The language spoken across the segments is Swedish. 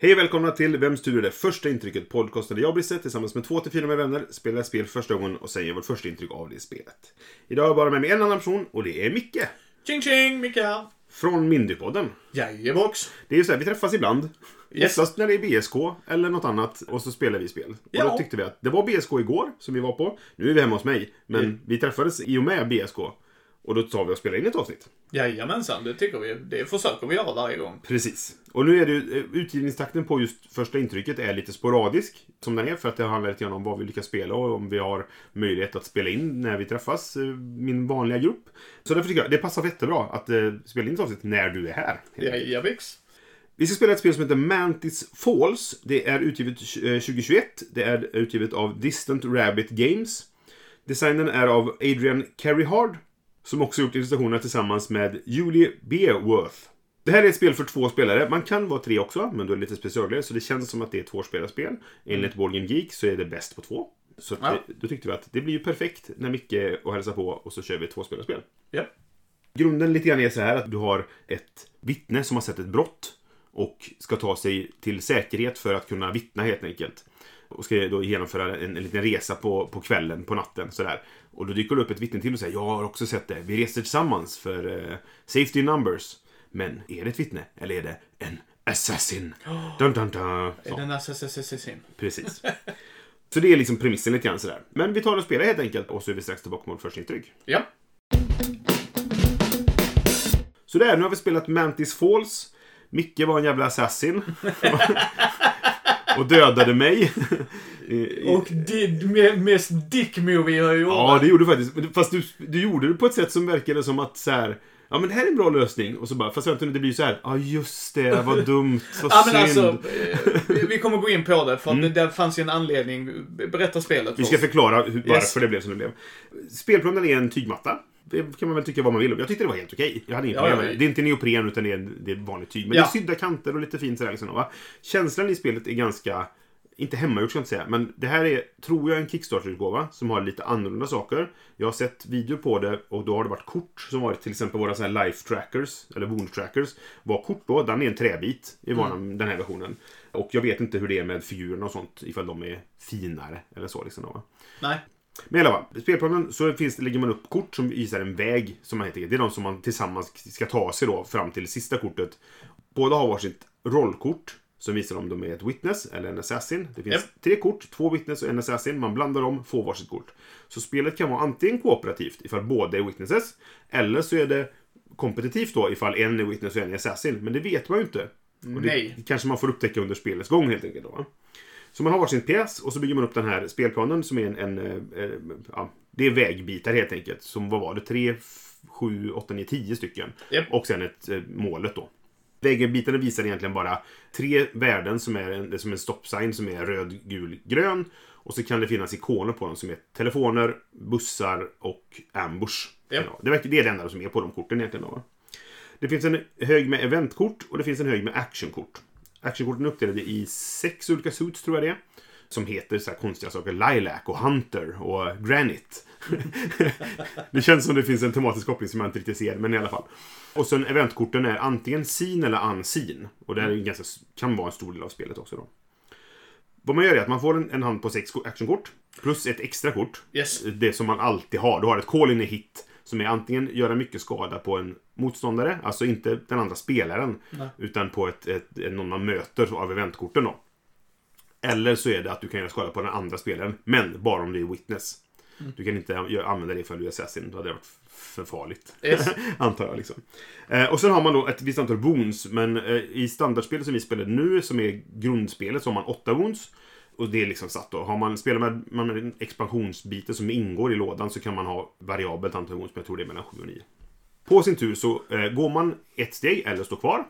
Hej och välkomna till Vems tur är det? Första intrycket. Podcasten där jag, Brisse, tillsammans med två till fyra med vänner spelar spel första gången och säger vårt första intryck av det spelet. Idag har jag bara med mig en annan person och det är Micke. Tjing tjing, Micke här. Från Mindypodden. Jajebox. Det är ju så här, vi träffas ibland. Yes. Oftast när det är BSK eller något annat och så spelar vi spel. Och Ja. då tyckte vi att det var BSK igår som vi var på. Nu är vi hemma hos mig. Men vi träffades i och med BSK. Och då tar vi och spelar in ett avsnitt. Jajamensan, det tycker vi. Det försöker vi göra varje gång. Precis. Och nu är det ju, eh, utgivningstakten på just första intrycket är lite sporadisk. Som den är för att det handlar lite grann om vad vi lyckas spela och om vi har möjlighet att spela in när vi träffas, eh, min vanliga grupp. Så därför tycker jag det passar jättebra att eh, spela in ett avsnitt när du är här. Jajabix. Vi ska spela ett spel som heter Mantis Falls. Det är utgivet eh, 2021. Det är utgivet av Distant Rabbit Games. Designen är av Adrian Carryhard. Som också gjort illustrationerna tillsammans med Julie Beerworth. Det här är ett spel för två spelare. Man kan vara tre också, men då är det lite specialare. Så det känns som att det är ett tvåspelarspel. Enligt Board Game Geek så är det bäst på två. Så Ja. eh, då tyckte vi att det blir ju perfekt när Micke och hälsar på och så kör vi ett tvåspelarspel. Ja. Grunden lite grann är så här att du har ett vittne som har sett ett brott och ska ta sig till säkerhet för att kunna vittna helt enkelt. Och ska då genomföra en, en liten resa på, på kvällen, på natten sådär. Och då dyker det upp ett vittne till och säger jag har också sett det. Vi reser tillsammans för eh, safety numbers. Men är det ett vittne eller är det en assassin? Dun, dun, dun. Är Så. den assassin? Precis. Så det är liksom premissen lite grann sådär. Men vi tar och spelar helt enkelt och så är vi strax tillbaka vårt första intryck. Ja. Så där, nu har vi spelat Mantis Falls. Micke var en jävla assassin. och dödade mig. Och det me- mest dick-movie jag gjorde. ja, det gjorde du faktiskt. Fast du, du gjorde det på ett sätt som verkade som att så här. Ja men det här är en bra lösning. Och så bara, fast vänta nu, det blir så här. Ja just det, vad dumt, vad Ja, men synd. alltså, eh, vi- kommer gå in på det, för att det, där fanns ju en anledning. Berätta spelet Mm. Vi ska förklara hur, varför Yes. det blev som det blev. Spelplanen är en tygmatta. Det kan man väl tycka vad man vill om. Jag tyckte det var helt okej. Jag hade inget Ja, problem ja, med det. Det är inte neopren utan det är, det är vanligt tyg. Men Ja. det är sydda kanter och lite fint sådär. Liksom, va? Känslan i spelet är ganska, inte hemmagjort ska jag inte säga, men det här är, tror jag, en Kickstarter-utgåva som har lite annorlunda saker. Jag har sett videor på det och då har det varit kort som varit till exempel våra sådana här life trackers, eller wound trackers. Var kort då, den är en träbit i vana, den här versionen. Och jag vet inte hur det är med figurerna och sånt, ifall de är finare eller så. Liksom, va? Nej. Men i alla fall, i spelplanen så finns, lägger man upp kort som visar en väg. Som man heter. Det är de som man tillsammans ska ta sig då fram till sista kortet. Båda har varsitt rollkort som visar om de är ett witness eller en assassin. Det finns Japp. tre kort, två witness och en assassin. Man blandar dem, får varsitt kort. Så spelet kan vara antingen kooperativt ifall båda är witnesses. Eller så är det kompetitivt då ifall en är witness och en är assassin. Men det vet man ju inte. Och det Nej. kanske man får upptäcka under spelets gång helt enkelt. Då? Så man har varsin pjäs och så bygger man upp den här spelplanen som är en... en eh, eh, ja, det är vägbitar helt enkelt. Som vad var det? 3, 7, 8, 9, 10 stycken. Japp. Och sen ett eh, målet då. Vägbitarna visar egentligen bara tre värden som är en, som en stoppsign som är röd, gul, grön. Och så kan det finnas ikoner på dem som är telefoner, bussar och ambush. Ja, det, är det enda som är på de korten egentligen. Då? Det finns en hög med eventkort och det finns en hög med actionkort. Actionkorten är uppdelade i sex olika suits, tror jag det är. Som heter så här konstiga saker. Lilac och Hunter och Granite. det känns som det finns en tematisk koppling som jag inte riktigt ser, men i alla fall. Och sen eventkorten är antingen seen eller unseen. Och det är ganska, kan vara en stor del av spelet också då. Vad man gör är att man får en, en hand på sex actionkort. Plus ett extra kort. Yes. Det som man alltid har. Du har ett call in a hit. Som är antingen göra mycket skada på en motståndare, alltså inte den andra spelaren. Nej. Utan på ett, ett, någon man möter av eventkorten då. Eller så är det att du kan göra skada på den andra spelaren, men bara om du är witness. Du kan inte använda det för att du är assassin, då hade det varit för farligt. Yes. Antar jag liksom. Eh, och sen har man då ett visst antal wounds, men eh, i standardspelet som vi spelar nu, som är grundspelet, så har man åtta wounds. Och det är liksom satt då. Har man, spelar med, man med expansionsbiten som ingår i lådan så kan man ha variabelt antal gånger men jag tror det är mellan 7 och 9. På sin tur så eh, går man ett steg eller står kvar.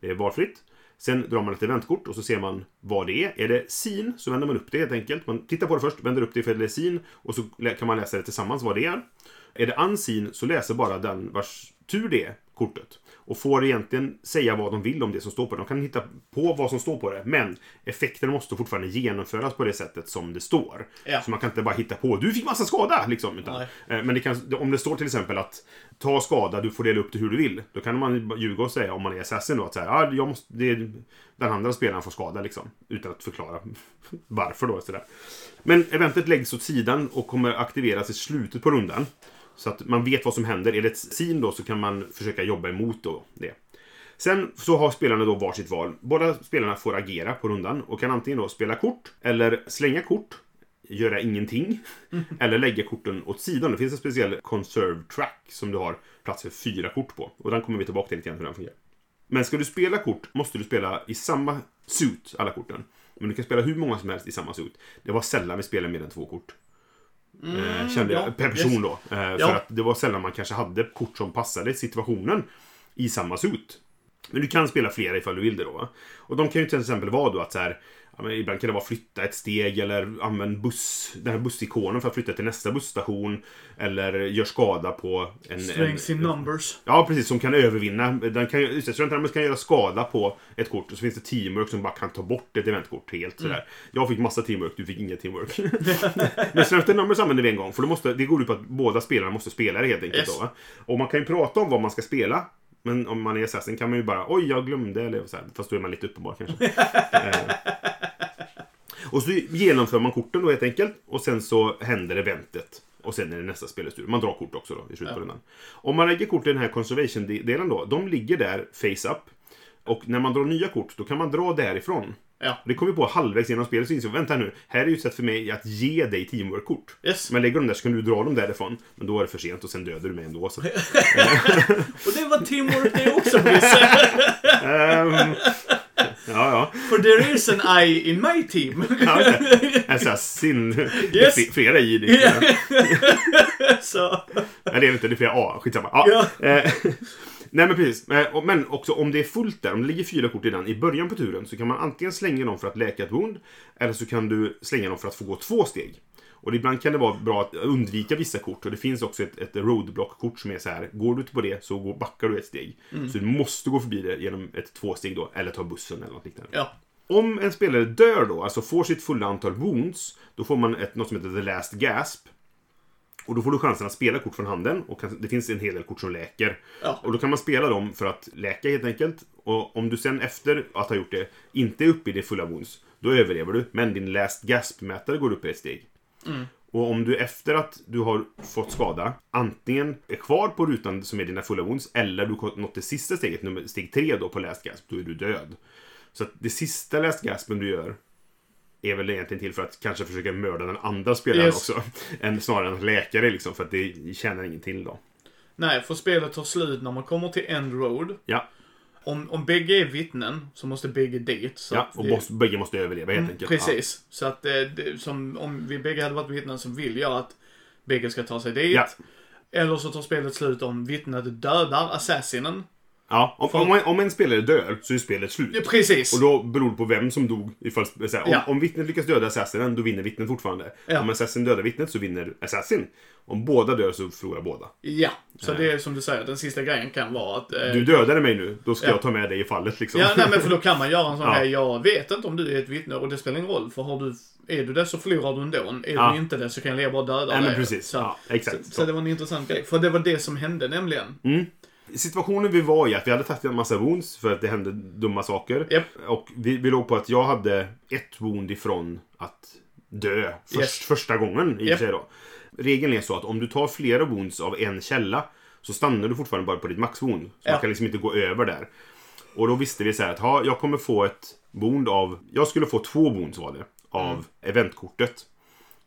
Det är valfritt. Sen drar man ett eventkort och så ser man vad det är. Är det sin så vänder man upp det helt enkelt. Man tittar på det först, vänder upp det ifall det är sin och så kan man läsa det tillsammans vad det är. Är det unseen så läser bara den vars tur det är kortet. Och får egentligen säga vad de vill om det som står på det. De kan hitta på vad som står på det. Men effekten måste fortfarande genomföras på det sättet som det står. Ja. Så man kan inte bara hitta på du fick massa skada liksom. Utan, eh, men det kan, om det står till exempel att ta skada, du får dela upp det hur du vill. Då kan man ljuga och säga om man är assassin då att så här, ah, jag måste, det, är- den andra spelaren får skada liksom. Utan att förklara varför då. Så där. Men eventet läggs åt sidan och kommer aktiveras i slutet på rundan. Så att man vet vad som händer. Är det ett sin då så kan man försöka jobba emot då det. Sen så har spelarna då varsitt val. Båda spelarna får agera på rundan och kan antingen då spela kort eller slänga kort, göra ingenting eller lägga korten åt sidan. Det finns en speciell conserve track som du har plats för fyra kort på. Och den kommer vi tillbaka till lite grann hur den fungerar. Men ska du spela kort måste du spela i samma suit, alla korten. Men du kan spela hur många som helst i samma suit. Det var sällan vi spelade mer än två kort. Eh, kände jag, ja, per person yes. då. Eh, Ja. För att det var sällan man kanske hade kort som passade situationen i samma suit. Men du kan spela flera ifall du vill det då. Och de kan ju till exempel vara då att så här, ja, ibland kan det vara flytta ett steg eller använd buss, den här bussikonen för att flytta till nästa busstation. Eller gör skada på en... Strength in numbers. Ja, precis. Som kan övervinna. Den kan, Numbers kan göra skada på ett kort. Och så finns det teamwork som bara kan ta bort ett eventkort helt. Mm. Sådär. Jag fick massa teamwork, du fick inget teamwork. Men Strength Numbers använder vi en gång. För det, måste, det går ut på att båda spelarna måste spela det helt enkelt. Yes. Då? Och man kan ju prata om vad man ska spela. Men om man är assassin kan man ju bara oj, jag glömde. Eller så här, fast då är man lite uppenbar kanske. Eh. Och så genomför man korten då helt enkelt. Och sen så händer eventet. Och sen är det nästa spelets tur. Man drar kort också då i slutet på rundan. Om man lägger kort i den här conservation-delen då. De ligger där face up. Och när man drar nya kort, då kan man dra därifrån. Ja. Det kommer vi på halvvägs genom spelet så inser jag, vänta nu, här är ju ett sätt för mig att ge dig teamwork-kort. Yes. Men lägger dem där så kan du dra dem därifrån. Men då är det för sent och sen dödar du mig ändå. Så. Och det var teamwork det också, Brisse. Ehm, ja, ja. For there is an I in my team. ja. Det är Yes. fl- flera i det. Så. Nej, det är inte. Det är flera A. Skitsamma. Ja. Ja. Nej, men precis. Eh, Men också om det är fullt där, om det ligger fyra kort i den i början på turen, så kan man antingen slänga dem för att läka ett wound, eller så kan du slänga dem för att få gå två steg. Och ibland kan det vara bra att undvika vissa kort. Och det finns också ett, ett roadblock-kort som är så här. Går du inte på det så går, backar du ett steg. Så du måste gå förbi det genom ett tvåsteg då. Eller ta bussen eller något liknande. Ja. Om en spelare dör då, alltså får sitt fulla antal wounds, då får man ett, något som heter the last gasp. Och då får du chansen att spela kort från handen. Och det finns en hel del kort som läker. Ja. Och då kan man spela dem för att läka helt enkelt. Och om du sen efter att ha gjort det inte är uppe i det fulla wounds, då överlever du. Men din last gasp-mätare går upp ett steg. Och om du efter att du har fått skada antingen är kvar på rutan som är dina fulla wounds eller du har nått det sista steget, nummer, steg tre då på last gasp, då är du död. Så att det sista last gaspen du gör är väl egentligen till för att kanske försöka mörda den andra spelaren Yes. också. Än snarare än att läka det liksom, för att det tjänar ingenting till då. Nej, för spelet tar slut när man kommer till End Road. Ja, Om, om bägge är vittnen så måste bägge dit. Så ja och det- måste, bägge måste överleva helt enkelt. Precis. Så att eh, det, som, om vi bägge hade varit vittnen så vill jag att bägge ska ta sig dit. Ja. Eller så tar spelet slut om vittnet dödar assassinen. Ja, om, om, en, om en spelare dör så är spelet slut. Ja, precis. Och då beror det på vem som dog. Ifall, så här, om, Ja. om vittnet lyckas döda assassinen, då vinner vittnet fortfarande. Ja. Om assassin dödar vittnet så vinner assassin. Om båda dör så förlorar båda. Ja, så det är som du säger, den sista grejen kan vara att... Eh, Du dödade mig nu, då ska Ja. jag ta med dig i fallet liksom. Ja, nej men för då kan man göra en sån Ja. här, jag vet inte om du är ett vittne och det spelar ingen roll för har du, är du det så förlorar du ändå. Är Ja. du inte det så kan jag bra döda men dig. Så, Ja, exakt. Så, Så. så det var en intressant grej. För det var det som hände nämligen. Situationen vi var i att vi hade tagit en massa wounds för att det hände dumma saker. Japp. Och vi, vi låg på att jag hade ett wound ifrån att dö först, Yes. första gången i för sig då. Regeln är så att om du tar flera wounds av en källa så stannar du fortfarande bara på ditt maxwound. Så Ja. man kan liksom inte gå över där. Och då visste vi så här att ha, jag kommer få ett wound av... Jag skulle få två wounds var det. Av Mm. eventkortet.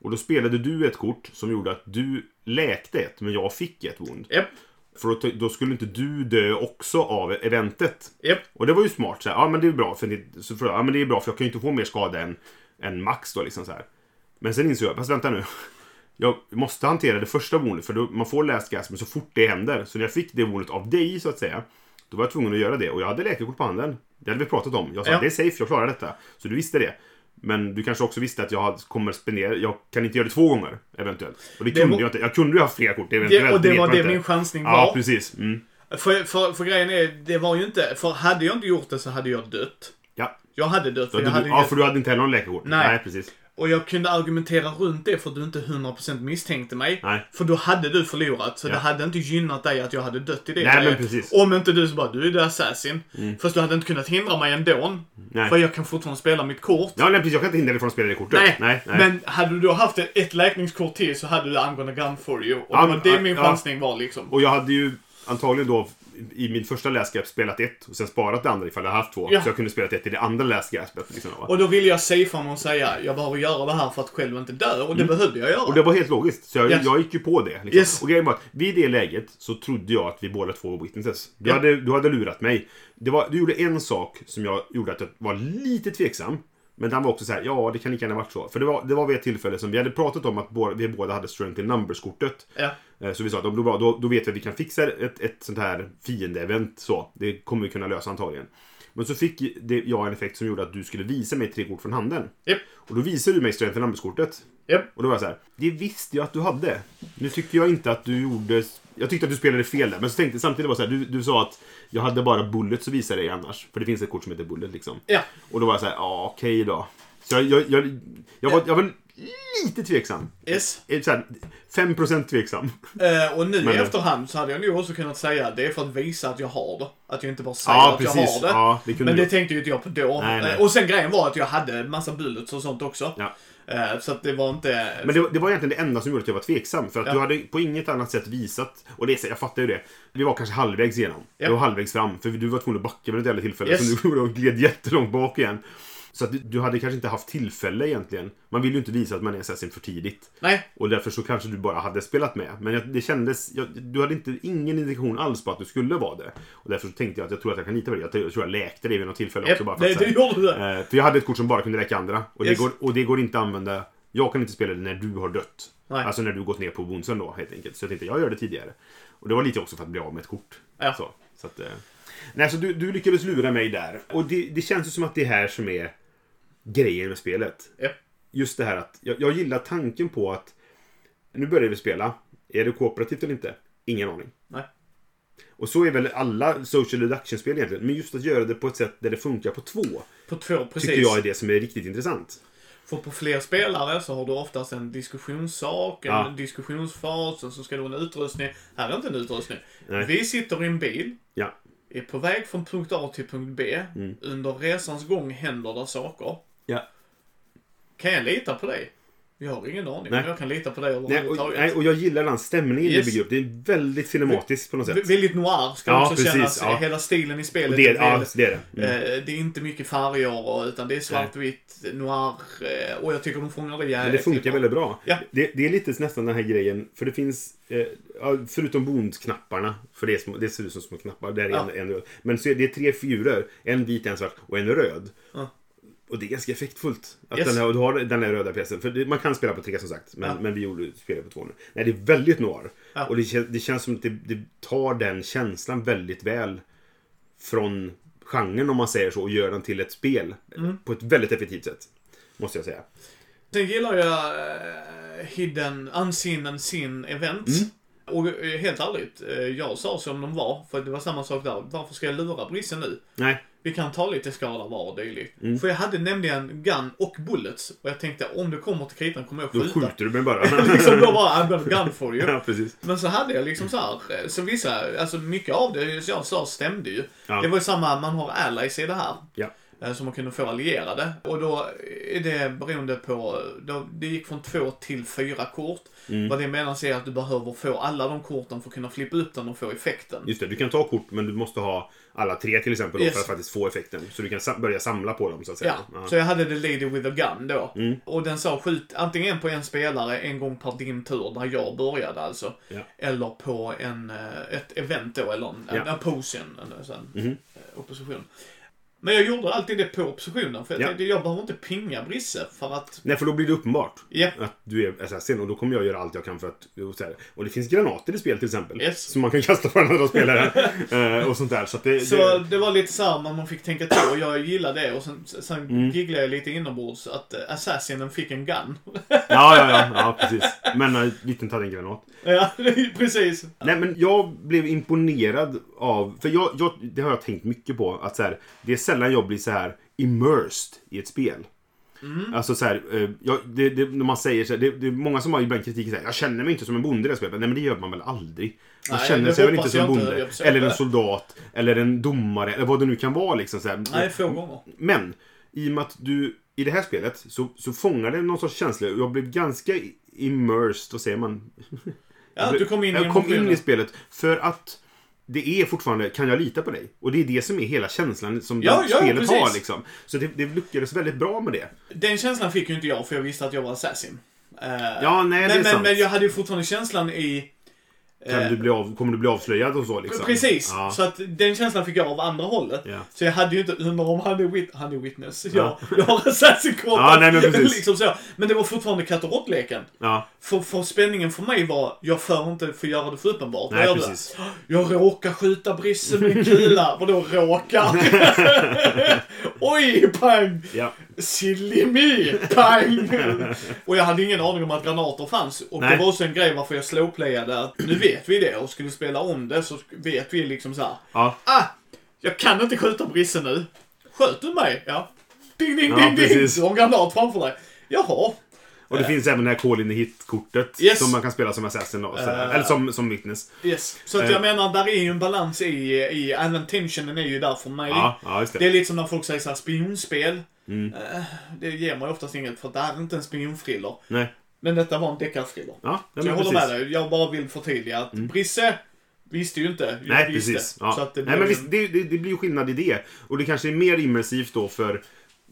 Och då spelade du ett kort som gjorde att du läkte ett, men jag fick ett wound. Japp, För då, då skulle inte du dö också av eventet. japp. Och det var ju smart. Så här, ja, men det är bra för, det, så för, ja, men det är bra för jag kan ju inte få mer skada än, än max då liksom så här. Men sen insåg jag, fast vänta nu. Jag måste hantera det första woundet för då, man får last gas men så fort det händer. Så när jag fick det woundet av dig så att säga. Då var jag tvungen att göra det och jag hade läkarkort på handen. Det hade vi pratat om. Jag sa Ja. det är safe, jag klarar detta. Så du visste det. Men du kanske också visste att jag hade- kommer spendera, jag kan inte göra det två gånger eventuellt. Och det, Det kunde jag inte. Jag kunde ju ha flera kort eventuellt. Det, och det vet var det inte. min chansning var. Ja, precis. Mm. För, för, för grejen är, det var ju inte... För hade jag inte gjort det så hade jag dött. Ja. Jag hade dött. För jag du, hade ja, gett- för du hade inte heller någon läkarkort? Nej. precis. Och jag kunde argumentera runt det för att du inte 100% misstänkte mig. Nej. För då hade du förlorat. Så Ja. det hade inte gynnat dig att jag hade dött i det Nej, men precis. Mm. Om inte du så bara, du är the assassin. Fast du hade inte kunnat hindra mig ändå. Nej. För jag kan fortfarande spela mitt kort. Ja, nej, precis. Jag kan inte hindra dig från att spela det kortet. Nej, nej, nej. men hade du då haft ett, ett läkningskort till så hade du I'm gonna gun for you. Och Ja, det var det ja, min chansning var liksom. Och jag hade ju antagligen då i min första läsgrepp spelat ett och sen sparat det andra ifall jag haft två. Ja. Så jag kunde spela ett i det andra läsgreppet. Liksom? Och då ville jag safea mig och säga, jag behöver göra det här för att själv inte dö. Och det behövde jag göra. Mm. Och det var helt logiskt. Så jag, Yes. jag gick ju på det. Liksom. Yes. Och grejen var att vid det läget så trodde jag att vi båda två var witnesses. Du, Ja. hade, du hade lurat mig. Det var, du gjorde en sak som jag gjorde att jag var lite tveksam. Men den var också så här, ja det kan lika gärna varit så. För det var, det var vid ett tillfälle som vi hade pratat om att båda, vi båda hade strength in numbers-kortet. Ja. Eh, Så vi sa att då, då, då, då vet vi att vi kan fixa ett, ett sånt här fiende-event. Så. Det kommer vi kunna lösa antagligen. Men så fick det, jag en effekt som gjorde att du skulle visa mig tre kort från handen. Japp. Och då visade du mig strength in numbers-kortet. Japp. Och då var jag så här, det visste jag att du hade. Nu tyckte jag inte att du gjorde... Jag tyckte att du spelade fel där. Men så tänkte samtidigt var så här, du, du sa att jag hade bara bullets att visa dig annars. För det finns ett kort som heter bullet liksom. Ja. Och då var jag så här, ja okej då. Så jag, jag, jag, jag, var, jag var lite tveksam. Yes. Eh, Så här, 5% tveksam. Eh, och nu Men- i efterhand så hade jag nog också kunnat säga att det är för att visa att jag har det. Att jag inte bara säger Ja, att jag precis. har det. Ja, det Men du. det tänkte ju inte jag på då. Nej, nej. Eh, Och sen grejen var att jag hade massa bullets och sånt också. Ja. Eh, så att det var inte... Men det, det var egentligen det enda som gjorde att jag var tveksam. För att Ja. du hade på inget annat sätt visat, och det, jag fattar ju det. Vi var kanske halvvägs igenom. Ja. Vi var halvvägs fram, för du var tvungen att backa vid ett jävla tillfälle. Yes. Så du gled jättelångt bak igen. Så att du, du hade kanske inte haft tillfälle egentligen. Man vill ju inte visa att man är assassin för tidigt. Nej. Och därför så kanske du bara hade spelat med. Men det kändes, jag, du hade inte, ingen indikation alls på att du skulle vara det. Och därför så tänkte jag att jag tror att jag kan lita på det. Jag, tror jag läkte det vid något tillfälle också. Bara för det, att, det så här- gjorde det. Eh, för jag hade ett kort som bara kunde räcka andra. Och, Yes. det, går, och det går inte att använda. Jag kan inte spela det när du har dött. Nej. Alltså när du gått ner på bonsen då helt enkelt. Så jag tänkte jag gör det tidigare. Och det var lite också för att bli av med ett kort. Ja. Så, så att, eh. Nej, så du, du lyckades lura mig där. Och det, det känns ju som att det är här som är grejen med spelet. Ja. Just det här att jag, jag gillar tanken på att nu börjar vi spela. Är det kooperativt eller inte? Ingen aning. Nej. Och så är väl alla social deduction-spel egentligen. Men just att göra det på ett sätt där det funkar på två. På två, precis. Tycker jag är det som är riktigt intressant. För på fler spelare så har du oftast en diskussionssak, en Ja. diskussionsfas och så ska du ha en utrustning. Här är inte en utrustning. Nej. Vi sitter i en bil, Ja. är på väg från punkt A till punkt B. Mm. Under resans gång händer det saker. Ja. Kan jag lita på dig? Jag har ingen aning Nej. om jag kan lita på dig Nej, och, nej, och jag gillar den stämningen Yes. det bygger upp. Det är väldigt cinematiskt på något sätt. Väldigt noir ska Ja, också precis, kännas. ja. Hela stilen i spelet det, är ja, det är det. Mm. Eh, Det är inte mycket färger och, utan det är svartvitt, noir eh, och jag tycker de fångar det jävligt Men det funkar väldigt bra. Ja. Det, det är lite nästan den här grejen, för det finns, eh, förutom bondknapparna, för det, är små, det ser ut som små knappar, där är en, en röd. Men så är det tre figurer, en vit, en svart och en röd. Och det är ganska effektfullt. Att Yes. den, här, du har den här röda pjäsen. För man kan spela på tre som sagt, men, Ja. men vi gjorde, spelade på två nu. Nej, det är väldigt noir. Ja. Och det, det känns som att det, det tar den känslan väldigt väl från genren om man säger så och gör den till ett spel. Mm. På ett väldigt effektivt sätt. Måste jag säga. Sen gillar jag uh, Hidden, Unseen and Sin Events. Mm. Och eh, helt ärligt, eh, jag sa som de var, för det var samma sak där. Varför ska jag lura brissen nu? Nej, Vi kan ta lite skada var och dylikt. Mm. För jag hade nämligen gun och bullets. Och jag tänkte om det kommer till kritan kommer jag då skjuta. skjuter du mig bara. liksom då bara, I'm gonna gun for you. ja, precis. Men så hade jag liksom så här, eh, så vissa, alltså mycket av det jag sa stämde ju. Ja. Det var ju samma, man har allies i det här. Ja. Eh, Som man kunde få allierade. Och då är det beroende på, då, det gick från två till fyra kort. Mm. Vad det menas är att du behöver få alla de korten för att kunna flippa upp den och få effekten. Just det, du kan ta kort men du måste ha alla tre till exempel Yes. för att faktiskt få effekten. Så du kan sa- börja samla på dem så att säga. Ja, så jag hade The Lady with a Gun då. Mm. Och den sa skjut antingen på en spelare en gång per din tur, där jag började alltså. Ja. Eller på en, eh, ett event då, eller en, en Ja. opposition, en, en, sån, Mhm. eh, opposition. Men jag gjorde alltid det på oppositionen. För jag Ja. tänkte, jag behöver inte pinga Brisse för att... Nej, för då blir det uppenbart. Ja. Att du är assassin och då kommer jag göra allt jag kan för att... Och, och det finns granater i spel till exempel. Yes. Som man kan kasta på den andra spelaren. eh, och sånt där. Så det, Så det, det var lite så här, man fick tänka till och jag gillade det. Och sen, sen Mm. gigglade jag lite inombords att eh, assassinen fick en gun. ja, ja, ja, ja, precis. Men en liten hade en granat. ja, precis. Nej, men jag blev imponerad av... För jag, jag, det har jag tänkt mycket på. Att så här, det är sällan jag blir så här immersed i ett spel. Mm. Alltså så här, eh, jag, det, det, när man säger så här, det, det är många som har ibland kritik så här, jag känner mig inte som en bonde i det spelet. Nej men det gör man väl aldrig? Man Nej, känner sig väl inte som en inte, bonde. eller en soldat. Eller en domare. Eller vad det nu kan vara liksom. Så här. Nej, få gånger. Men, i och med att du i det här spelet så, så fångar det någon sorts känsla. Jag blev ganska immersed, vad säger man? Ja, du kom in i jag kom in i spelet för att det är fortfarande, kan jag lita på dig? Och det är det som är hela känslan som Ja, ja, spelet precis. har. Liksom. Så det, det lyckades väldigt bra med det. Den känslan fick ju inte jag för jag visste att jag var assassin. Eh, Ja, nej, det är men, men, sant. men jag hade ju fortfarande känslan i... Kan eh, du bli av, kommer du bli avslöjad och så liksom? Precis, Ja. så att den känslan fick jag av andra hållet. Ja. Så jag hade ju inte, undrar om han är, wit, han är witness. Ja. Jag, jag har assassin Ja, nej, men precis. liksom så. Men det var fortfarande katt och råttleken. Ja, För, för spänningen för mig var, jag för inte för göra det för uppenbart. Nej, gör precis. Jag råkar skjuta Brisse med en kula. Vadå råkar? Oj, pang! ja. Silly me! Pang! och jag hade ingen aning om att granater fanns. Och Nej. det var också en grej varför jag slowplayade. att Nu vet vi det och skulle spela om det så vet vi liksom så här. ja. Ah! Jag kan inte skjuta Brisse nu. Sköt du mig? Ja. Ding, ding, Ja, ding, ding! precis. Du har en granat framför dig. Jaha. Och det finns även det här call in hit-kortet. Yes. Som man kan spela som assassin då. Eh. Eller som, som witness. Yes. Så att Eh. jag menar, där är ju en balans i, i även tensionen är ju där för mig. Ja, ja Det det. är lite som när folk säger såhär spionspel. Mm. Eh, det ger mig oftast inget för det här är inte en spionthriller. Nej. Men detta var en deckarthriller. Ja, ja Så jag håller precis. Mm. med dig. Jag bara vill förtydliga att Brisse visste ju inte. Jag Nej, visste. precis. Ja. Så att det Nej, blev men ju- visst, det, det, det blir ju skillnad i det. Och det kanske är mer immersivt då för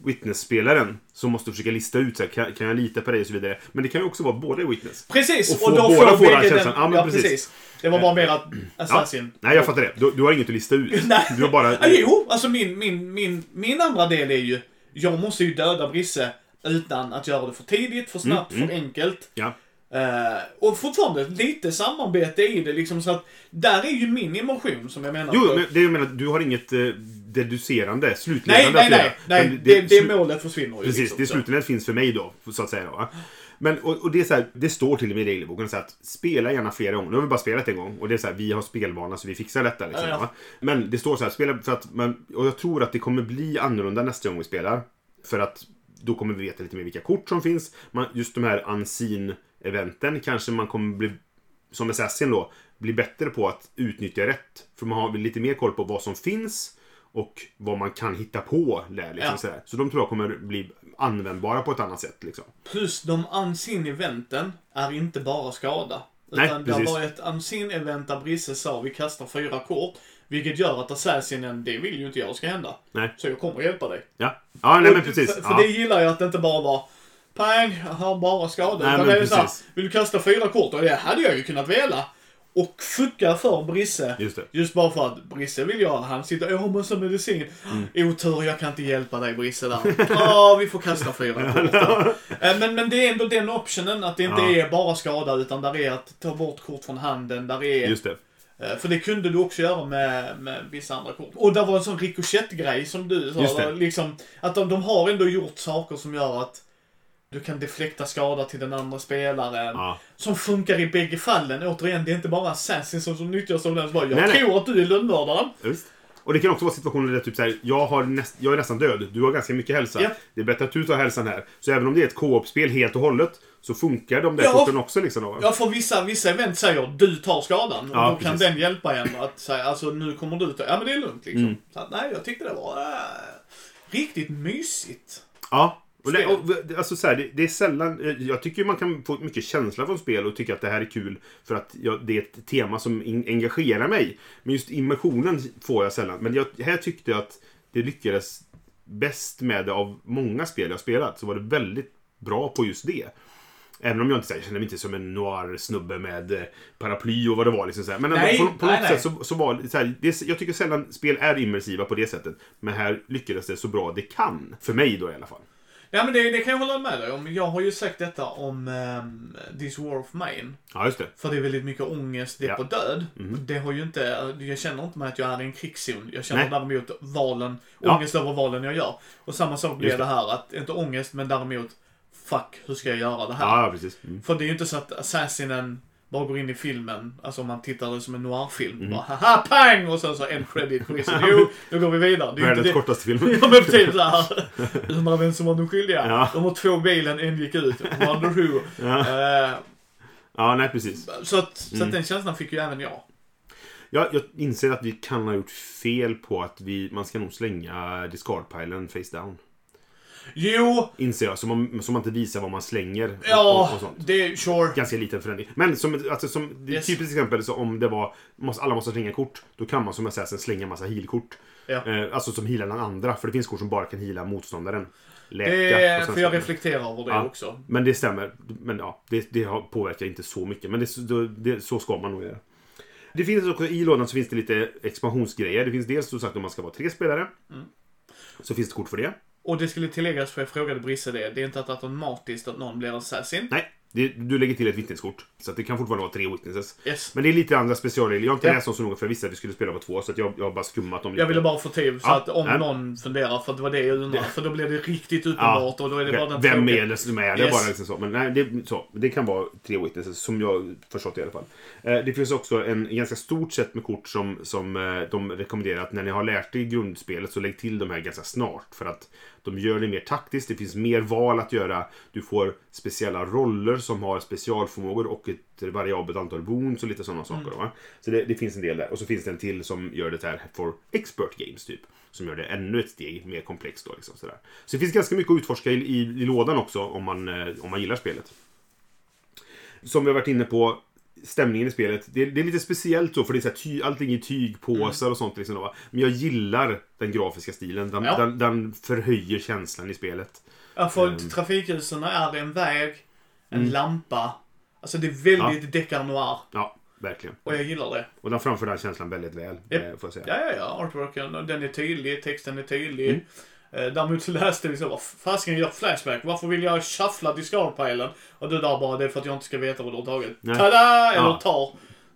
Witness-spelaren som måste försöka lista ut så här, kan, kan jag lita på dig och så vidare. Men det kan ju också vara båda Witness. Precis! Och Och, få då båda får få den känslan. Ja, men Ja, precis. precis. Det var bara mer att Ja. Assassin. Nej, jag fattar det. Du, du har inget att lista ut. Nej. Du har bara... Ja, jo, alltså min, min, min, min andra del är ju, jag måste ju döda Brisse utan att göra det för tidigt, för snabbt, Mm, för enkelt. Ja. Eh, och fortfarande lite samarbete i det liksom så att där är ju min emotion som jag menar. Jo, men det jag menar, du har inget eh, deducerande, nej, slutledande nej, att göra. nej, nej, Men det, det, slu- målet försvinner ju. Precis, liksom, det slutledet finns för mig då, så att säga. Då, va? Men, och, och det är så här, det står till och med i regelboken så att spela gärna flera gånger. Nu har vi bara spelat en gång och det är så här, vi har spelvana så vi fixar detta. Liksom, Ja, ja. Men det står så här, spela för att man, och jag tror att det kommer bli annorlunda nästa gång vi spelar. För att då kommer vi veta lite mer vilka kort som finns. Man, just de här unseen-eventen kanske man kommer bli, som Assassin då, bli bättre på att utnyttja rätt. För man har lite mer koll på vad som finns och vad man kan hitta på där. Liksom, Ja. sådär. Så de tror jag kommer bli användbara på ett annat sätt. Liksom. Plus de unseen eventen är inte bara skada. Nej, Utan det precis. var ett unseen event där Brisse sa vi kastar fyra kort. Vilket gör att assassinen, det vill ju inte jag ska hända. Nej. Så jag kommer att hjälpa dig. Ja, ja nej men precis. För, för ja. det gillar jag att det inte bara var pang, jag har bara skador. Nej, Utan men det är så här, precis. vill du kasta fyra kort? Och det hade jag ju kunnat vela. Och fucka för Brisse. Just det. Just bara för att Brisse vill jag, han sitter, jag har massa medicin. Mm. Otur, jag kan inte hjälpa dig Brisse där. Ja, vi får kasta fyra kort då. Eh, men, men det är ändå den optionen, att det inte Ja. är bara skada, utan där är att ta bort kort från handen, där är... Just det. Eh, För det kunde du också göra med, med vissa andra kort. Och där var en sån ricochet-grej som du sa. Liksom, att de, de har ändå gjort saker som gör att du kan deflekta skada till den andra spelaren. Ja. Som funkar i bägge fallen. Återigen, det är inte bara Assassin som, som nyttjas av den som bara, jag Nej, nej. tror att du är lönnmördaren. Just. Och det kan också vara situationer där typ så här, jag, har näst, jag är nästan död, du har ganska mycket hälsa. Ja. Det är bättre att du tar hälsan här. Så även om det är ett co-op-spel helt och hållet så funkar de där Ja. korten också. Liksom, då. Ja, för vissa, vissa event säger du tar skadan. Och Ja, då kan precis. den hjälpa en att säga, alltså nu kommer du ta, ja men det är lugnt liksom. Mm. Så att, nej, jag tyckte det var äh, riktigt mysigt. Ja. Och det, och, alltså så här, det, det är sällan... eh, Jag tycker man kan få mycket känsla från spel och tycka att det här är kul för att jag, det är ett tema som in, engagerar mig. Men just immersionen får jag sällan. Men jag, här tyckte jag att det lyckades bäst med det av många spel jag spelat. Så var det väldigt bra på just det. Även om jag inte så här, jag känner mig inte som en noir-snubbe med eh, paraply och vad det var. Liksom, så här. Men Nej, på, på nej, något nej. sätt så, så var så här, det, Jag tycker sällan spel är immersiva på det sättet. Men här lyckades det så bra det kan. För mig då i alla fall. Ja men det, det kan jag hålla med dig om. Jag har ju sagt detta om um, This War of Mine. Ja, just det. För det är väldigt mycket ångest, det är Ja. på död. Mhm. Det har ju inte, jag känner inte med att jag är i en krigszon. Jag känner Nej. däremot valen, Ja. ångest över valen jag gör. Och samma sak blir det. det här, att inte ångest men däremot, fuck, hur ska jag göra det här? Ja precis. Mm. För det är ju inte så att assassinen bara går in i filmen, alltså om man tittar det som en noirfilm. Mhm. Bara haha pang! Och sen så en credit quiz. Jo, då går vi vidare. Det är Världens kortaste film. Ja men typ såhär. Undrar vem som var de skyldiga. Ja. De har två bilen, en gick ut. Wonder who. Ja. Eh, ja, nej precis. så att, så Mm. att den känslan fick ju även jag. Jag, jag inser att vi kan ha gjort fel på att vi, man ska nog slänga discardpilen face down. Jo, Inser jag. Så man, så man inte visar vad man slänger. ja, och, och sånt. det är sure. Ganska liten förändring. Men som, alltså, som Yes. typiskt exempel, så om det var måste, alla måste slänga kort, då kan man som jag säger sen slänga massa healkort. Ja. Eh, alltså som healar den andra, för det finns kort som bara kan heala motståndaren. Läka Det för jag reflekterar över det Ja. också. Men det stämmer. Men ja, det, det påverkar inte så mycket. Men det, det, det, så ska man nog göra. Det finns också i lådan så finns det lite expansionsgrejer. Det finns dels som sagt om man ska vara tre spelare. Mm. Så finns det kort för det. Och det skulle tilläggas, för jag frågade Brisse det, det är inte att automatiskt att någon blir assassin. Nej, det, du lägger till ett vittneskort. Så det kan fortfarande vara tre witnesses. Yes. Men det är lite andra specialregler. Jag har inte Ja. läst dem så noga för jag visste att vi skulle spela på två. Så jag, jag har bara skummat dem lite. Jag ville bara få till så Ja, att om nej. någon funderar, för det var det jag undrade. För då blir det riktigt uppenbart och då är det bara den Vem tråkiga- är det som är det? Yes. Bara liksom så. Men nej, det, så. det kan vara tre witnesses, som jag förstått i alla fall. Eh, det finns också en ganska stort set med kort som, som eh, de rekommenderar att när ni har lärt er grundspelet så lägg till de här ganska snart. För att de gör det mer taktiskt, det finns mer val att göra. Du får speciella roller som har specialförmågor och ett variabelt antal boons och lite sådana saker. Då, va? Så det, det finns en del där. Och så finns det en till som gör det här för expert games typ. Som gör det ännu ett steg mer komplext. Då, liksom, sådär. Så det finns ganska mycket att utforska i, i, i lådan också om man, eh, om man gillar spelet. Som vi har varit inne på, stämningen i spelet. Det, det är lite speciellt så, för det är så här ty, allting i tygpåsar och sånt. Liksom, då? Men jag gillar den grafiska stilen. Den, Ja. den, den förhöjer känslan i spelet. Ja, för Ehm. trafikljusen är det en väg, en Mm. lampa. Alltså det är väldigt deckar noir. Ja, verkligen. Och jag gillar det. Och den framför den känslan väldigt väl, Japp. eh, får jag säga. Ja, ja, ja. Artworken, den är tydlig, texten är tydlig. Mm. Eh, Däremot så läste vi så, vad fasiken gör Flashback? Varför vill jag shuffla discardpilen? Och du där bara, det är för att jag inte ska veta vad du har tagit. Tada! Eller Ja. tar.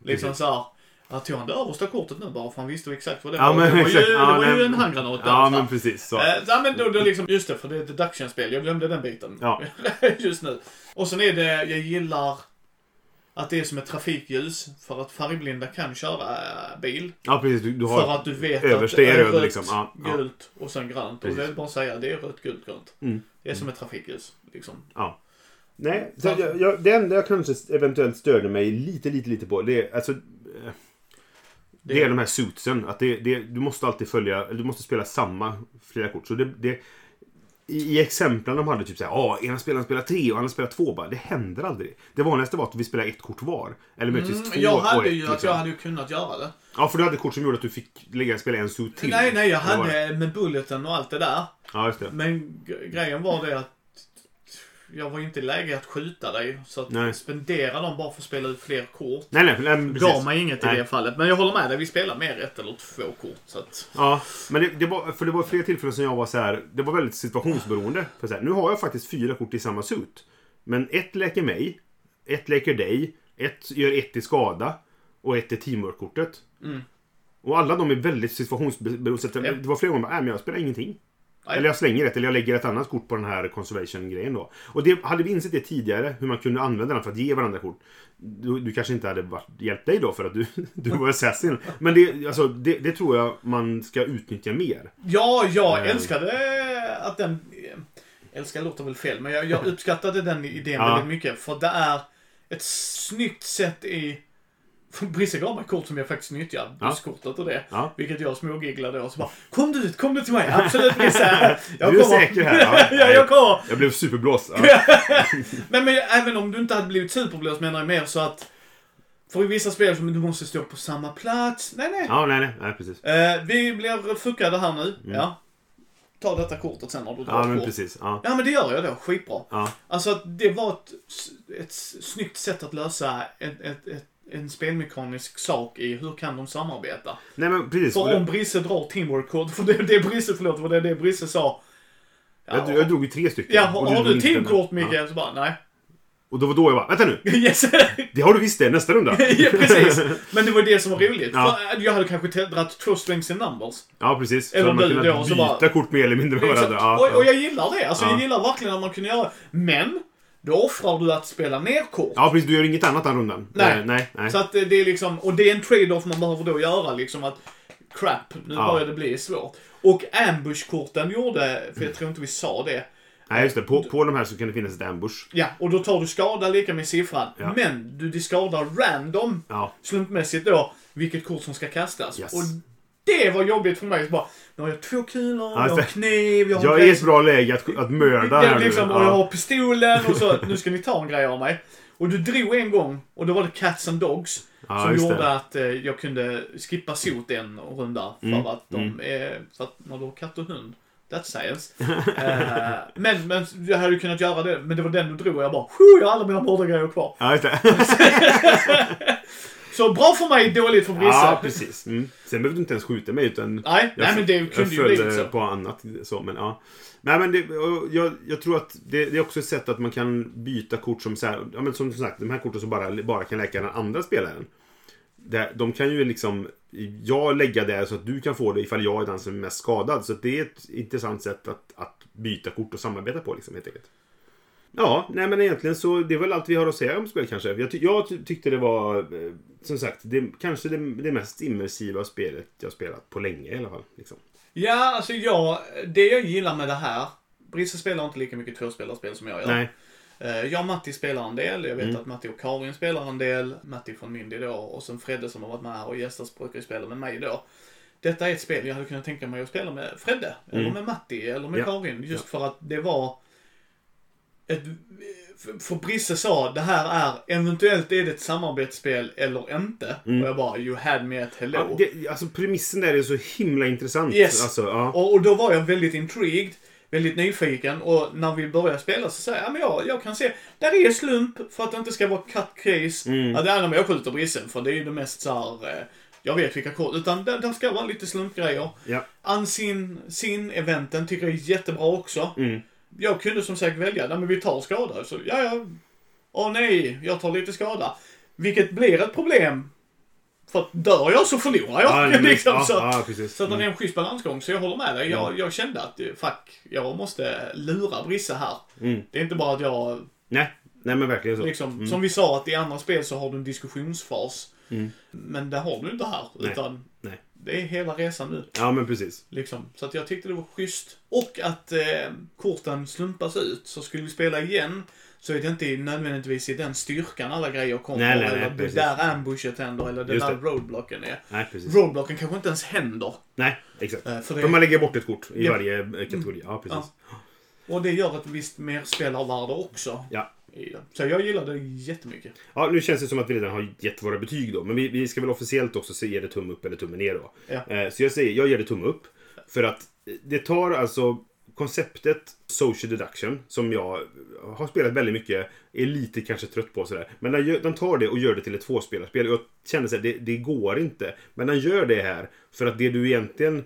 Liksom så här. Jag tog han det översta kortet nu bara för han visste exakt vad det Ja, var. men det var ju, exakt. det Ja, var ju nej. en handgranat där. Ja, men precis. Så. Ja, men då, då liksom, just det, för det är ett deduction-spel. Jag glömde den biten. Ja. just nu. Och sen är det, jag gillar att det är som ett trafikljus. För att färgblinda kan köra eh, bil. Ja, precis. Du, du För har... att du vet översta att är det röd, rött, liksom. Ja, ja. gult och sen grönt. Och Precis. det är bara att säga, det är rött, gult, grönt. Mm. Det är som ett trafikljus. Liksom. Ja. Nej, så jag, jag, det enda jag kanske eventuellt störde mig lite, lite, lite på, det är alltså... eh, Det är de här suitsen. Att det, det, du måste alltid följa, du måste spela samma flera kort. Så det, det, i, I exemplen de hade typ såhär, ja, ena spelaren spelar tre och andra spelar två. Bara, det händer aldrig. Det vanligaste var att vi spelade ett kort var. Eller möjligtvis Mm, två jag och hade ett. ju liksom. jag hade ju kunnat göra det. Ja, för du hade kort som gjorde att du fick lägga spela en suit till. Nej, nej, jag hade med bulleten och allt det där. Ja, just det. Men grejen var det att jag var inte i läge att skjuta dig. Så att Nej. spendera dem bara för att spela ut fler kort. Nej, nej, nej gav mig inget i Nej. det fallet. Men jag håller med dig, vi spelar mer ett eller två kort. Så att, Ja, men det, det var, för det var flera tillfällen som jag var så här. Det var väldigt situationsberoende. För så här, nu har jag faktiskt fyra kort i samma suit. Men ett läker mig, ett läker dig, ett gör ett i skada och ett är teamwork-kortet. Mm. Och alla de är väldigt situationsberoende. Det var flera gånger, nej men jag spelar ingenting. Eller jag slänger ett, eller jag lägger ett annat kort på den här conservation-grejen då. Och det, hade vi insett det tidigare, hur man kunde använda den för att ge varandra kort. Du, du kanske inte hade varit, hjälpt dig då för att du, du var assassin. Men det, alltså, det, det tror jag man ska utnyttja mer. ja, jag Eh. älskade att den... Älskar låter väl fel, men jag, jag uppskattade den idén Ja. väldigt mycket. För det är ett snyggt sätt i... Brisse gav mig kort som jag faktiskt nyttjar. Ja. Busskortet och det. Ja. Vilket jag smågigglade och så bara Kom du ut, kom du till mig. Absolut Brisse. Jag Du är kommer." säker här, ja. ja, jag kommer. Jag blev superblåst. Ja. Men, men även om du inte hade blivit superblåst menar jag mer så att... För i vissa spel som du måste stå på samma plats. Nej, nej. ja, nej, nej, nej, precis. Eh, vi blir fuckade här nu. Mm. Ja. ta detta kortet sen när du drar Ja, men kort. precis. Ja. Ja men det gör jag då, skitbra. Ja. Alltså det var ett, ett snyggt sätt att lösa ett, ett, ett, en spelmekanisk sak i hur kan de samarbeta. Nej, men precis. För om Brisse drar teamwork-kort, för det är det Brisse, förlåt, för det är det Brisse sa. jag, jag drog ju tre stycken. Ja, har, Och har du den. teamkort Micke? Ja. Så bara, nej. Och då var då jag bara, vänta nu. Yes! Det har du visst det, nästa runda. ja, precis. Men det var det som var roligt. Ja. För jag hade kanske dragit två strings in numbers. Ja, precis. Eller så man du kunnat byta bara- kort mer eller mindre med varandra. Ja, och, och ja. jag gillar det. Alltså Ja. jag gillar verkligen att man kunde göra Men, då offrar du att spela ner kort. ja, precis. Du gör inget annat den rundan. Nej. Eh, nej, nej. Så att det det är liksom, och det är en trade-off man behöver då göra liksom att crap, nu Ja. börjar det bli svårt. Och ambush-korten gjorde, för jag tror inte vi sa det. nej, just det. På, på de här så kan det finnas ett ambush. Ja, och då tar du skada lika med siffran. Ja. Men du discardar random, Ja. slumpmässigt då, vilket kort som ska kastas. Yes. Och det var jobbigt för mig. Så bara, nu har jag två kulor, Ja, jag har kniv, jag har Jag är i ett bra läge att, att mörda här liksom, nu. och jag Ja. har pistolen och så, nu ska ni ta en grej av mig. Och du drog en gång, och då var det Cats and Dogs. Ja, som gjorde det. att eh, jag kunde skippa sot en runda. För Mm, att de är, för att när du har katt och hund, that's science. eh, men, men jag hade ju kunnat göra det, men det var den du drog och jag bara, "Tjo, jag har alla mina mördargrejer kvar. Ja, just det. Så bra för mig, dåligt för Brisse. Ja, precis. Mm. Sen behövde du inte ens skjuta mig utan Nej, nej men det jag kunde ju blivit så. på annat så, men ja. Nej, men det, jag, jag tror att det, det är också ett sätt att man kan byta kort som så här, ja, men som sagt, de här korten som bara, bara kan läka den andra spelaren. Det, de kan ju liksom, jag lägga där så att du kan få det ifall jag är den som är mest skadad. Så det är ett intressant sätt att, att byta kort och samarbeta på liksom, helt enkelt. Ja, nej men egentligen så det är väl allt vi har att säga om spel kanske. Jag, ty jag ty tyckte det var, eh, som sagt, det, kanske det, det mest immersiva spelet jag spelat på länge i alla fall. Liksom. Ja, alltså jag, det jag gillar med det här, Brisse spelar inte lika mycket tvåspelarspel som jag gör. Nej, Eh, Jag och Matti spelar en del. Jag vet Mm. att Matti och Karin spelar en del. Matti från Mindy då. Och sen Fredde som har varit med här och gästat brukar ju spela med mig då. Detta är ett spel jag hade kunnat tänka mig att spela med Fredde. Eller Mm. med Matti. Eller med Ja. Karin. Just för att det var ett, för- Brisse sa, det här är, eventuellt är det ett samarbetsspel eller inte. Mm. Och jag bara, you had me at hello. ja, det, alltså premissen där är så himla intressant. Yes. Alltså, ja. Och, och då var jag väldigt intrigued, väldigt nyfiken och när vi började spela så säger jag, ja, men jag, jag kan se, där är slump för att det inte ska vara cut case. Mm. Ja, det är när jag skjuter brissen för det är ju det mest så här, eh, jag vet vilka kort, utan där, där ska vara lite slumpgrejer. Ja. Ansin, sin eventen tycker jag är jättebra också. Mm. Jag kunde som sagt välja, nej men vi tar skada. Så ja, ja. Åh nej, jag tar lite skada. Vilket blir ett problem. För att dör jag så förlorar jag. Ja, liksom, ja, så. ja, att det är Mm. en schysst balansgång, så jag håller med dig. Jag, jag kände att, eh, fuck, jag måste lura Brisse här. Mm. Det är inte bara att jag, Nej. Nej, men verkligen så. liksom, Mm. som vi sa, att i andra spel så har du en diskussionsfas. Mm. Men det har du inte här, Nej. utan Nej. Det är hela resan nu. Ja, men precis. Liksom. Så att jag tyckte det var schysst. Och att eh, korten slumpas ut. Så skulle vi spela igen så är det inte nödvändigtvis i den styrkan alla grejer kommer. Nej, nej, nej, eller precis. där ambushet händer eller det Just där det. roadblocken är. Nej, precis. Roadblocken kanske inte ens händer. Nej, exakt. Eh, för det, För man lägger bort ett kort i Ja. varje eh, kategori. Ja, precis. Ja. Och det gör ett visst mer spelarvärde också. Ja. I det. Så jag gillar det jättemycket. Ja, nu känns det som att vi redan har gett våra betyg då. Men vi, vi ska väl officiellt också se ge det tumme upp eller tumme ner då. Ja. Eh, så jag säger, jag ger det tumme upp. För att det tar alltså konceptet social deduction som jag har spelat väldigt mycket, är lite kanske trött på sådär. Men den, den tar det och gör det till ett tvåspelarspel. Jag kände såhär, det, det går inte. Men den gör det här för att det du egentligen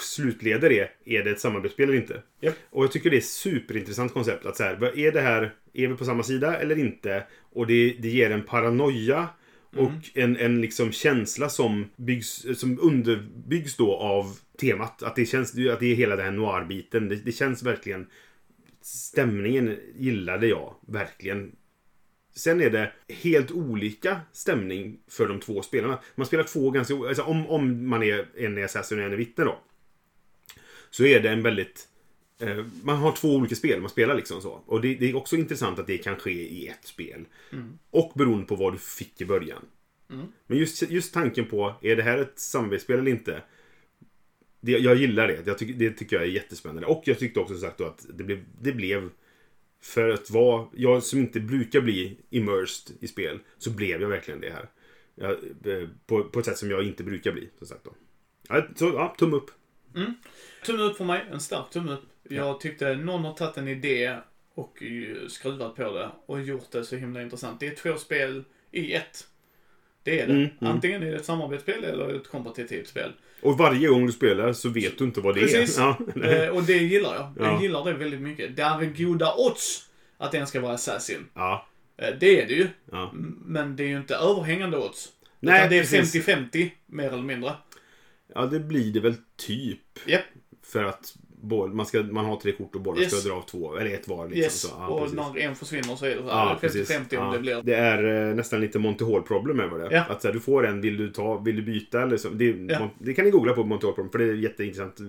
slutleder är, är det ett samarbetsspel eller inte? Japp. Och jag tycker det är ett superintressant koncept. Att så här, är det här, är vi på samma sida eller inte? Och det, det ger en paranoia och en, en liksom känsla som, byggs, som underbyggs då av temat. Att det, känns, att det är hela den här noir-biten. Det, det känns verkligen... Stämningen gillade jag verkligen. Sen är det helt olika stämning för de två spelarna. Man spelar två ganska... Alltså om, om man är en är assassin och en är vittne då. Så är det en väldigt... Eh, man har två olika spel man spelar liksom så. Och det, det är också intressant att det kan ske i ett spel. Och beroende på vad du fick i början. Men just, just tanken på, är det här ett samarbetsspel eller inte? Det, jag gillar det. Jag tycker, det tycker jag är jättespännande. Och jag tyckte också sagt då att det blev, det blev för att vara, jag som inte brukar bli immersed i spel, så blev jag verkligen det här. Jag, eh, på, på ett sätt som jag inte brukar bli, som sagt då. Ja, så, ja, tumme upp. Tumme upp för mig, en stark tumme upp. Jag tyckte någon har tagit en idé och eh, skruvat på det och gjort det så himla intressant. Det är två spel i ett. Det är det. Mm, mm. Antingen är det ett samarbetsspel eller ett kompetitivt spel. Och varje gång du spelar så vet du inte vad det Precis. är. Ja. Eh, och det gillar jag. Ja. Jag gillar det väldigt mycket. Det är goda odds att den ska vara Assassin. ja. Eh, det är det ju. Men det är ju inte överhängande odds. Nej, Utan det är precis. 50-50, mer eller mindre. Ja, det blir det väl typ. Japp. För att man, ska, man har tre kort och båda Yes. ska dra av två, eller ett var. Liksom, Yes, så, ja, och precis. när en försvinner så är det så Ja, här, precis. 50-50 om Ja. det blir. Det är eh, nästan lite Monty Hall-problem över det. Ja. Att så här, du får en, vill du, ta, vill du byta eller så. Det, Ja. det kan ni googla på Monty Hall-problem, för det är jätteintressant eh,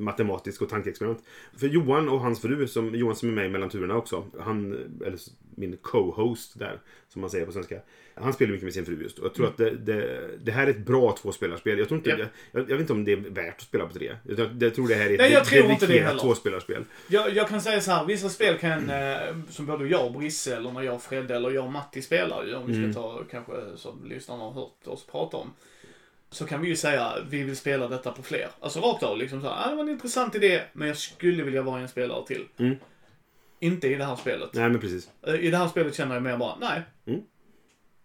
matematiskt och tankeexperiment. För Johan och hans fru, som, Johan som är med mellan turerna också, han, eller min co-host där, som man säger på svenska. Han spelar mycket med sin fru just. Och jag tror att det, det, det här är ett bra tvåspelarspel. Jag tror inte, Mm. Ja. jag, jag vet inte om det är värt att spela på tre. Jag, jag tror det här är ett Nej, jag tror inte det heller. tvåspelarspel. Jag, jag kan säga så här, vissa spel kan, eh, som både jag och Brisse, eller när jag och Fredde, eller jag och Matti spelar ju, om vi ska Mm. ta kanske som lyssnarna har hört oss prata om. Så kan vi ju säga, vi vill spela detta på fler. Alltså rakt av, liksom så här, ah, det var en intressant idé, men jag skulle vilja vara en spelare till. Mm. Inte i det här spelet. Nej, men precis. Eh, I det här spelet känner jag mer bara, nej. Mm.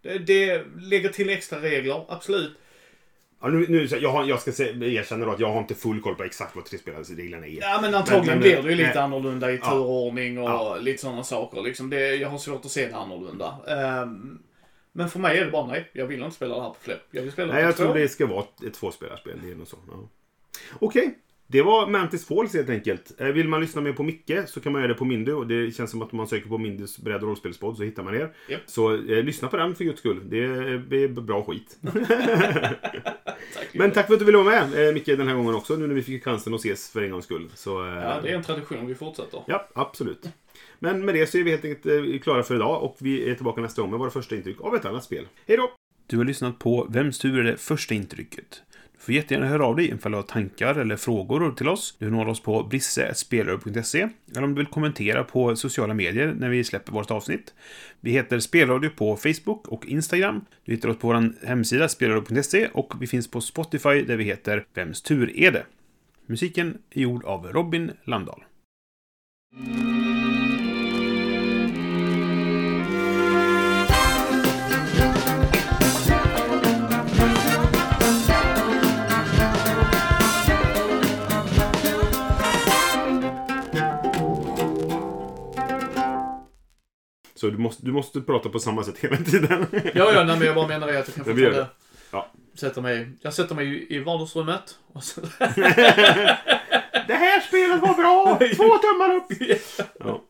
Det, det lägger till extra regler, absolut. Ja, nu, nu, jag, har, jag ska se, erkänna då att jag har inte full koll på exakt vad trespelarsreglerna är. Ja men antagligen Men- blir det ju lite nej. annorlunda i turordning och Ja. lite sådana saker. Liksom det, jag har svårt att se det annorlunda. Ehm, men för mig är det bara nej, jag vill inte spela det här på fler. Jag vill spela Nej, jag tror det ska vara ett, ett tvåspelarspel. Det är nog så. Ja. Okej. Det var Mantis Falls helt enkelt. Eh, Vill man lyssna mer på Micke så kan man göra det på Mindy. Och det känns som att om man söker på Mindys bräd och rollspelspodd så hittar man er. Japp. Så eh, lyssna på den för guds skull. Det är, är bra skit. Tack, Men tack för att du ville vara med eh, Micke den här gången också. Nu när vi fick chansen att ses för en gångs skull. Så, eh, Ja, det är en tradition, vi fortsätter. Ja, absolut. Men med det så är vi helt enkelt eh, klara för idag och vi är tillbaka nästa gång med våra första intryck av ett annat spel. Hej då! Du har lyssnat på Vems tur är det första intrycket? Du får jättegärna höra av dig ifall du har tankar eller frågor till oss. Du når oss på brisse.spelradio.se eller om du vill kommentera på sociala medier när vi släpper vårt avsnitt. Vi heter Spelradio på Facebook och Instagram. Du hittar oss på vår hemsida spelradio.se och vi finns på Spotify där vi heter Vems tur är det? Musiken är gjord av Robin Landahl. Så du måste, du måste prata på samma sätt hela tiden. Ja, ja, nej, men jag bara menar att jag kan fortfarande Ja. sätta mig... Jag sätter mig i- i vardagsrummet. Och så... Det här spelet var bra! Två tummar upp! Ja.